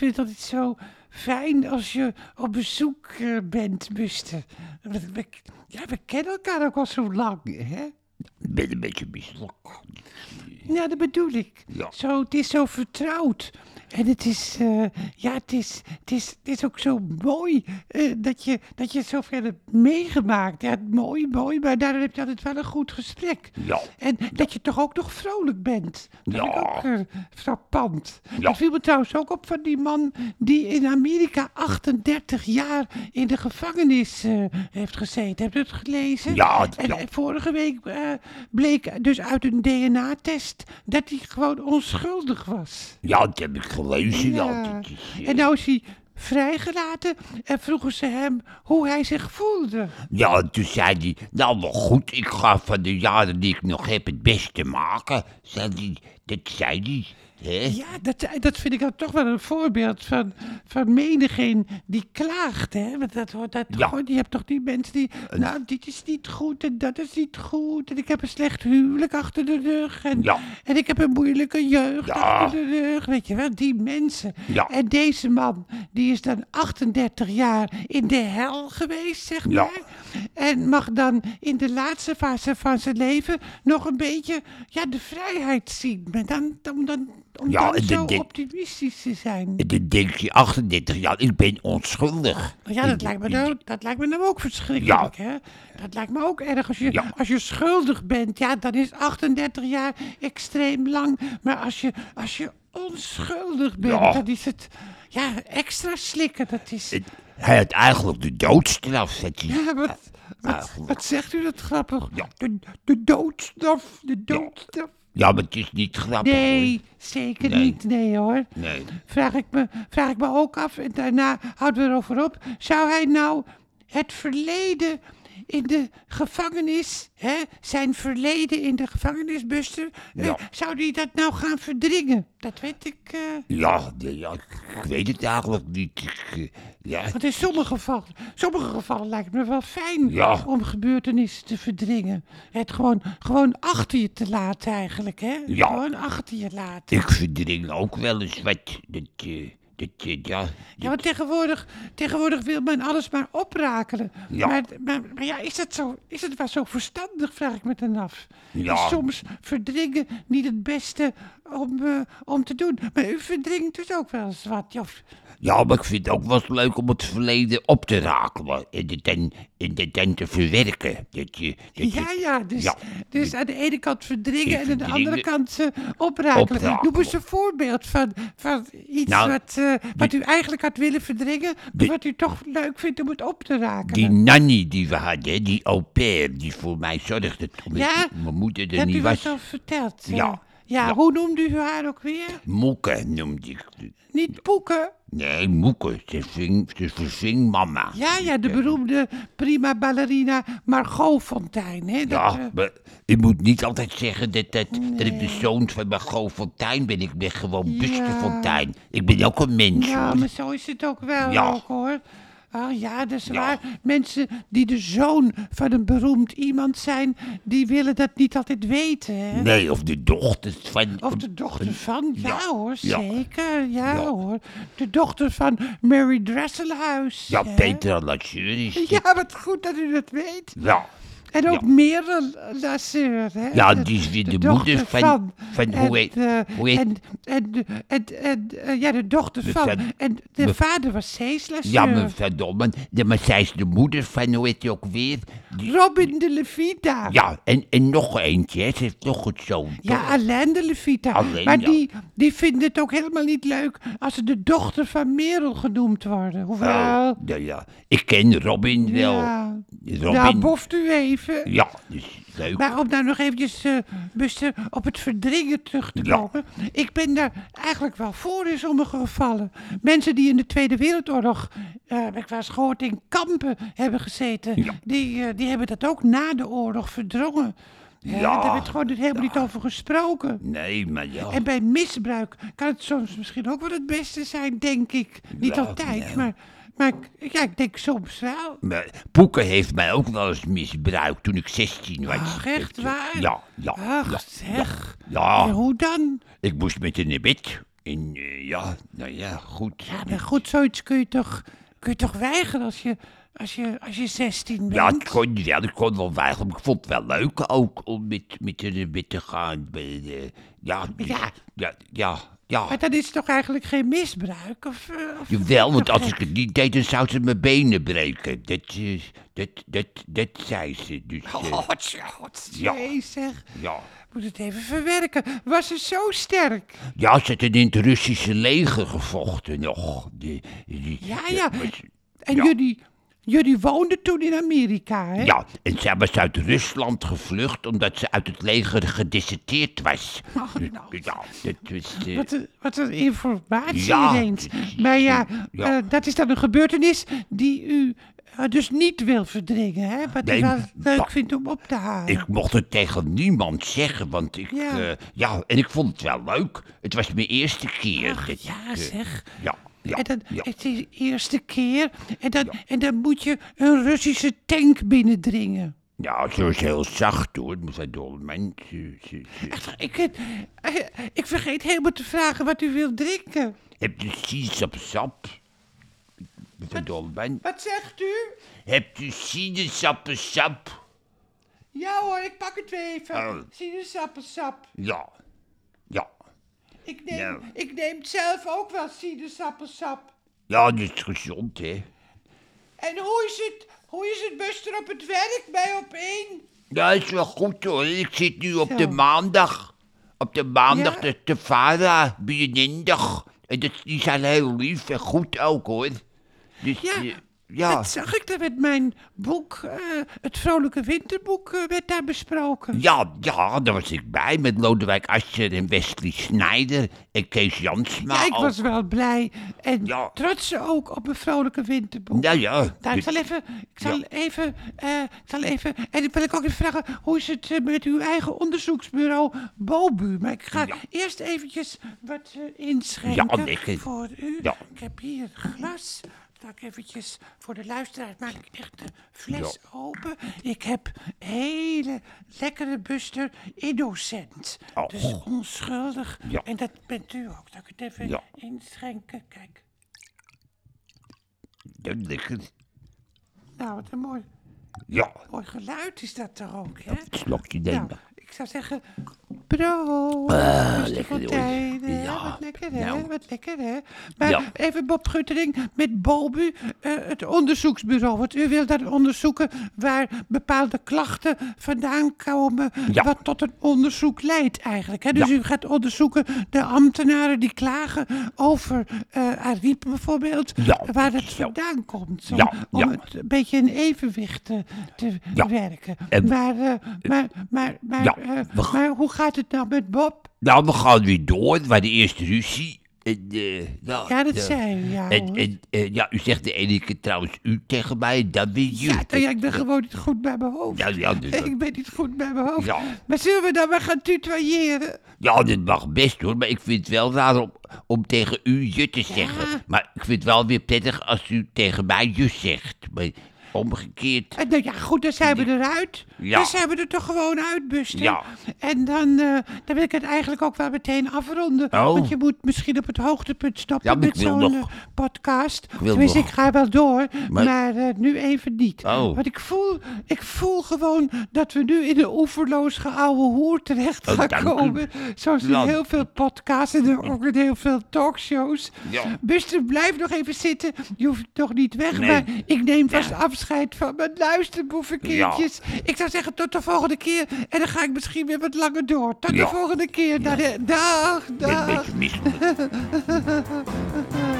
vind het altijd zo fijn als je op bezoek eh, bent, Buster. We, ja, we kennen elkaar ook al zo lang, hè? Ik ben een beetje misselijk. Ja, dat bedoel ik. Ja. Zo, het is zo vertrouwd. En het is, eh, ja, het is, het is, het is ook zo mooi eh, dat, je, dat je het zoveel hebt meegemaakt. Ja, mooi, mooi, maar daardoor heb je altijd wel een goed gesprek. Ja. En dat je toch ook nog vrolijk bent. Dat vind ik Ja. ook eh, frappant. Ja. Dat viel me trouwens ook op van die man die in Amerika 38 jaar in de gevangenis heeft gezeten. Heb je het gelezen? Ja, En ja. vorige week bleek dus uit een DNA-test dat hij gewoon onschuldig was. Ja, dat heb ik Ja. Ja. En nou is hij vrijgelaten en vroegen ze hem hoe hij zich voelde. Ja, en toen zei hij, nou wel goed, ik ga van de jaren die ik nog heb het beste maken. Zei hij, dat zei hij. Ja, dat, dat vind ik dan toch wel een voorbeeld van, van menigeen die klaagt. Hè? Want dat hoort dat Ja. Je hebt toch die mensen die. Nou, dit is niet goed en dat is niet goed. En ik heb een slecht huwelijk achter de rug. En, Ja. en ik heb een moeilijke jeugd Ja. achter de rug. Weet je wel, die mensen. En deze man, die is dan 38 jaar in de hel geweest, zeg maar. En mag dan in de laatste fase van zijn leven nog een beetje ja, de vrijheid zien. Maar dan, dan, dan, om Ja, dan zo optimistisch te zijn. Dan denk je, 38 jaar, ik ben onschuldig. Ja, dat lijkt me nou, dat lijkt me nou ook verschrikkelijk, hè? Dat lijkt me ook erg. Als je, Ja. als je schuldig bent, ja, dan is 38 jaar extreem lang. Maar als je, als je onschuldig bent, Ja. dan is het ja, extra slikken. Dat is... Het- Hij had eigenlijk de doodstraf. Dat hij, Ja, wat, wat, wat zegt u dat grappig? Ja. De, de doodstraf, de doodstraf. Ja, maar het is niet grappig. Nee, hoor. zeker Nee. niet. Nee hoor. Nee. Vraag ik, me, vraag ik me ook af, en daarna houden we erover op. Zou hij nou het verleden in de gevangenis, hè, zijn verleden in de gevangenis, Buster, eh, zou hij dat nou gaan verdringen? Dat weet ik. eh, Ja, nee, ja, ik weet het eigenlijk niet. Ik, eh, ja, want in sommige gevallen, sommige gevallen lijkt het me wel fijn Ja. om gebeurtenissen te verdringen. Het gewoon, gewoon achter je te laten eigenlijk, hè? Ja. Gewoon achter je laten. ik verdring ook wel eens wat. Dat, eh, dat, eh, ja, Ja, want tegenwoordig, tegenwoordig wil men alles maar oprakelen. Ja. Maar, maar, maar ja, is dat, zo, is het wel zo verstandig, vraag ik me dan af. Ja. Is soms verdringen niet het beste om, eh, om te doen. Maar u verdringt dus ook wel eens wat, Jof. Ja, maar ik vind het ook wel eens leuk om het verleden op te rakelen en het dan, en het dan te verwerken. Dat je, dat Ja, je- ja, dus, Ja. dus aan de ene kant verdringen en aan de andere kant eh, oprakelen. Oprakelen. Noem eens een voorbeeld van, van iets Nou, wat, eh, wat u eigenlijk had willen verdringen, maar wat u toch leuk vindt om het op te rakelen. Die nanny die we hadden, die au pair, die voor mij zorgde toen Ja, mijn moeder er Dat u niet was was. al verteld. Ja. Ja. Ja. hoe noemde u haar ook weer? Moeke noemde ik. Niet Poeken. Nee, Moeke, ze ving, ze verzing mama. Ja, ja, de beroemde prima ballerina Margot Fontein. Hè? Dat, Ja, eh, maar je moet niet altijd zeggen dat, dat, dat ik de zoon van Margot Fontein ben. Ik ben gewoon Buster Ja. Fontein. Ik ben ook een mens, ja, hoor. maar zo is het ook wel Ja. ook hoor. Oh ja, dat is Ja. waar. Mensen die de zoon van een beroemd iemand zijn, die willen dat niet altijd weten. Hè? Nee, of de dochter van... Of de dochter van, ja, ja, hoor, zeker, ja, Ja. hoor. De dochter van Mary Dresselhuis. Ja, hè? Is dit. Ja, wat goed dat u dat weet. Ja. En ook Ja. Merel Lasseur, hè? Ja, die is weer de moeder van- van- hoe en, heet- eh, hoe heet- En, en, de- en, en, eh, ja, de dochter De van. van- en de de- vader was Cees Lasseur. Ja, maar verdomme. De, maar zij is de moeder van, hoe heet die ook weer? Die- Robin de Levita. ja, en, en nog eentje, hè. Ze heeft nog een zoon. Ja? Alain de Levita. Maar ja. die, die vinden het ook helemaal niet leuk als ze de dochter van Merel genoemd worden. Hoewel... Oh, ja, ja. Ik ken Robin wel. ja, Robin. nou, boft u even. Ja, dus leuk. Maar om nou nog eventjes, eh Buster, op het verdringen terug te Ja. komen. Ik ben daar eigenlijk wel voor in sommige gevallen. Mensen die in de Tweede Wereldoorlog, heb ik gehoord, in kampen hebben gezeten. Ja. Die, eh, die hebben dat ook na de oorlog verdrongen. Ja, Ja. Daar werd gewoon helemaal niet over gesproken. Nee, maar ja. En bij misbruik kan het soms misschien ook wel het beste zijn, denk ik. Niet altijd, maar, maar ik- ja, ik denk soms wel. Maar Poeke heeft mij ook wel eens misbruikt toen ik 16 was. Ach, echt waar? Ja, ja. Ach, ja, zeg. Ja, En hoe dan? ik moest met haar naar bed. En eh, ja, nou ja, goed. Ja, maar goed, zoiets kun je toch, kun je toch weigeren als je, als je, als je 16 bent? Ja, ik kon, ja, ik kon wel weigeren, maar ik vond het wel leuk ook om met, met, er- met te gaan. De, ja, Ja. ja, ja, ja. Maar dat is toch eigenlijk geen misbruik? Of, eh, of- Jawel, want als ik het niet deed, dan zou ze mijn benen breken. Dat, eh, dat, dat, dat zei ze. Dus, eh, Oh, god, Ja. zeg. ja. Moet het even verwerken. Was ze zo sterk? Ja, ze had in het Russische leger gevochten nog. Die, Ja, ja. was- En Ja. jullie, jullie woonden toen in Amerika, hè? Ja, en zij was uit Rusland gevlucht omdat ze uit het leger gedeserteerd was. Oh, nou. Ja, dat was... eh, Wat een, wat een informatie Ja, ineens. Maar ja, ja. eh, dat is dan een gebeurtenis die u eh, dus niet wil verdringen, hè? Wat Nee, u wel leuk vindt om op te halen. Ik mocht het tegen niemand zeggen, want ik... Ja. Ja, ja en ik vond het wel leuk. Het was mijn eerste keer. Ach, dat ja, ik, eh, zeg. Ja, ja, en dan, ja. het is de eerste keer. En dan, en dan moet je een Russische tank binnendringen. Ja, ze was heel zacht hoor, met zijn dolle mens. Ze- ze- ze- Echt, Ik, eh, ik vergeet helemaal te vragen wat u wilt drinken. Hebt u sinaasappelsap? Met zijn dolle mens. Wat zegt u? Hebt u sinaasappelsap? Ja hoor, ik pak het weer even. Oh. Sinaasappelsap. Ja. Ja. Ik neem, ik neem zelf ook wel sinaasappelsap. Ja, dat is gezond, hè. En hoe is het, hoe is het Buster op het werk bij op één? Ja, is wel goed hoor. Ik zit nu op Zo. de maandag. Op de maandag, Ja? de, vader, binnendag. En dat, die zijn heel lief en goed ook hoor. Dus, Ja, ja. Dat zag ik, daar werd mijn boek, eh, het Vrolijke Winterboek, eh, werd daar besproken. Ja, ja, daar was ik bij met Lodewijk Asscher en Wesley Snijder en Kees Jansma. Ja, ik was wel blij en Ja. trots ook op mijn Vrolijke Winterboek. Nou ja, ik zal even, ik zal Ja. even, eh, ik zal even, en dan wil ik ook even vragen, hoe is het met uw eigen onderzoeksbureau Bobu? Maar ik ga Ja. eerst eventjes wat inschenken lekker. voor u. Ik heb hier een glas. Zal ik eventjes voor de luisteraar, maak ik echt de fles open. Ik heb hele lekkere Buster Innocent. Oh. Dus onschuldig. Ja. En dat bent u ook. Zal ik het even Ja. inschenken? Kijk. dat lekker. Nou, wat een mooi, Ja, mooi geluid is dat toch ook, hè? een slokje Nou, nemen. ik zou zeggen, brood. Ah, lekker? Ja, Wat lekker, hè? nou. Wat lekker, hè? Maar Ja. even Bob Guttering met Bolbu, eh, het onderzoeksbureau. Want u wil daar onderzoeken waar bepaalde klachten vandaan komen... Ja. wat tot een onderzoek leidt eigenlijk. Hè? Dus Ja. u gaat onderzoeken de ambtenaren die klagen over eh Ariep bijvoorbeeld... Waar het vandaan komt. Om, om het een beetje in evenwicht te, werken. En- maar, eh, maar, maar, maar, eh, maar hoe gaat het nou met Bob? Nou, we gaan weer door. Was de eerste ruzie. En, eh, nou, Ja, dat nou, u, ja. En, hoor. en ja, u zegt de ene keer trouwens u tegen mij, en dan weer je. ja, nou ja, ik ben gewoon niet goed bij mijn hoofd. Ja, ja, dus ik ben niet goed bij mijn hoofd. Ja. Maar zullen we dan maar gaan tutoyeren? Ja, dat mag best hoor, maar ik vind het wel raar om, om tegen u je te zeggen. Maar ik vind het wel weer prettig als u tegen mij je zegt. Maar omgekeerd. En nou ja, goed, dan zijn we eruit. Ja. Dan zijn we er toch gewoon uit, Buster. Ja. En dan, eh, dan wil ik het eigenlijk ook wel meteen afronden. Oh. Want je moet misschien op het hoogtepunt stoppen Ja, maar met ik zo'n eh, podcast. wil Tenminste, nog. ik ga wel door, maar, Maar- eh, nu even niet. Oh. Want ik voel, ik voel gewoon dat we nu in een oeverloos geouwe hoer terecht Oh, gaan komen. Zoals in heel veel podcasts en ook in heel veel talkshows. Ja. Buster, blijf nog even zitten. Je hoeft toch niet weg, Nee. maar ik neem vast Ja. Afscheid van mijn luisterboevenkindjes. Ik zou zeggen tot de volgende keer. En dan ga ik misschien weer wat langer door. Tot de Ja. volgende keer. Dag, dag. Ben een beetje misselijk.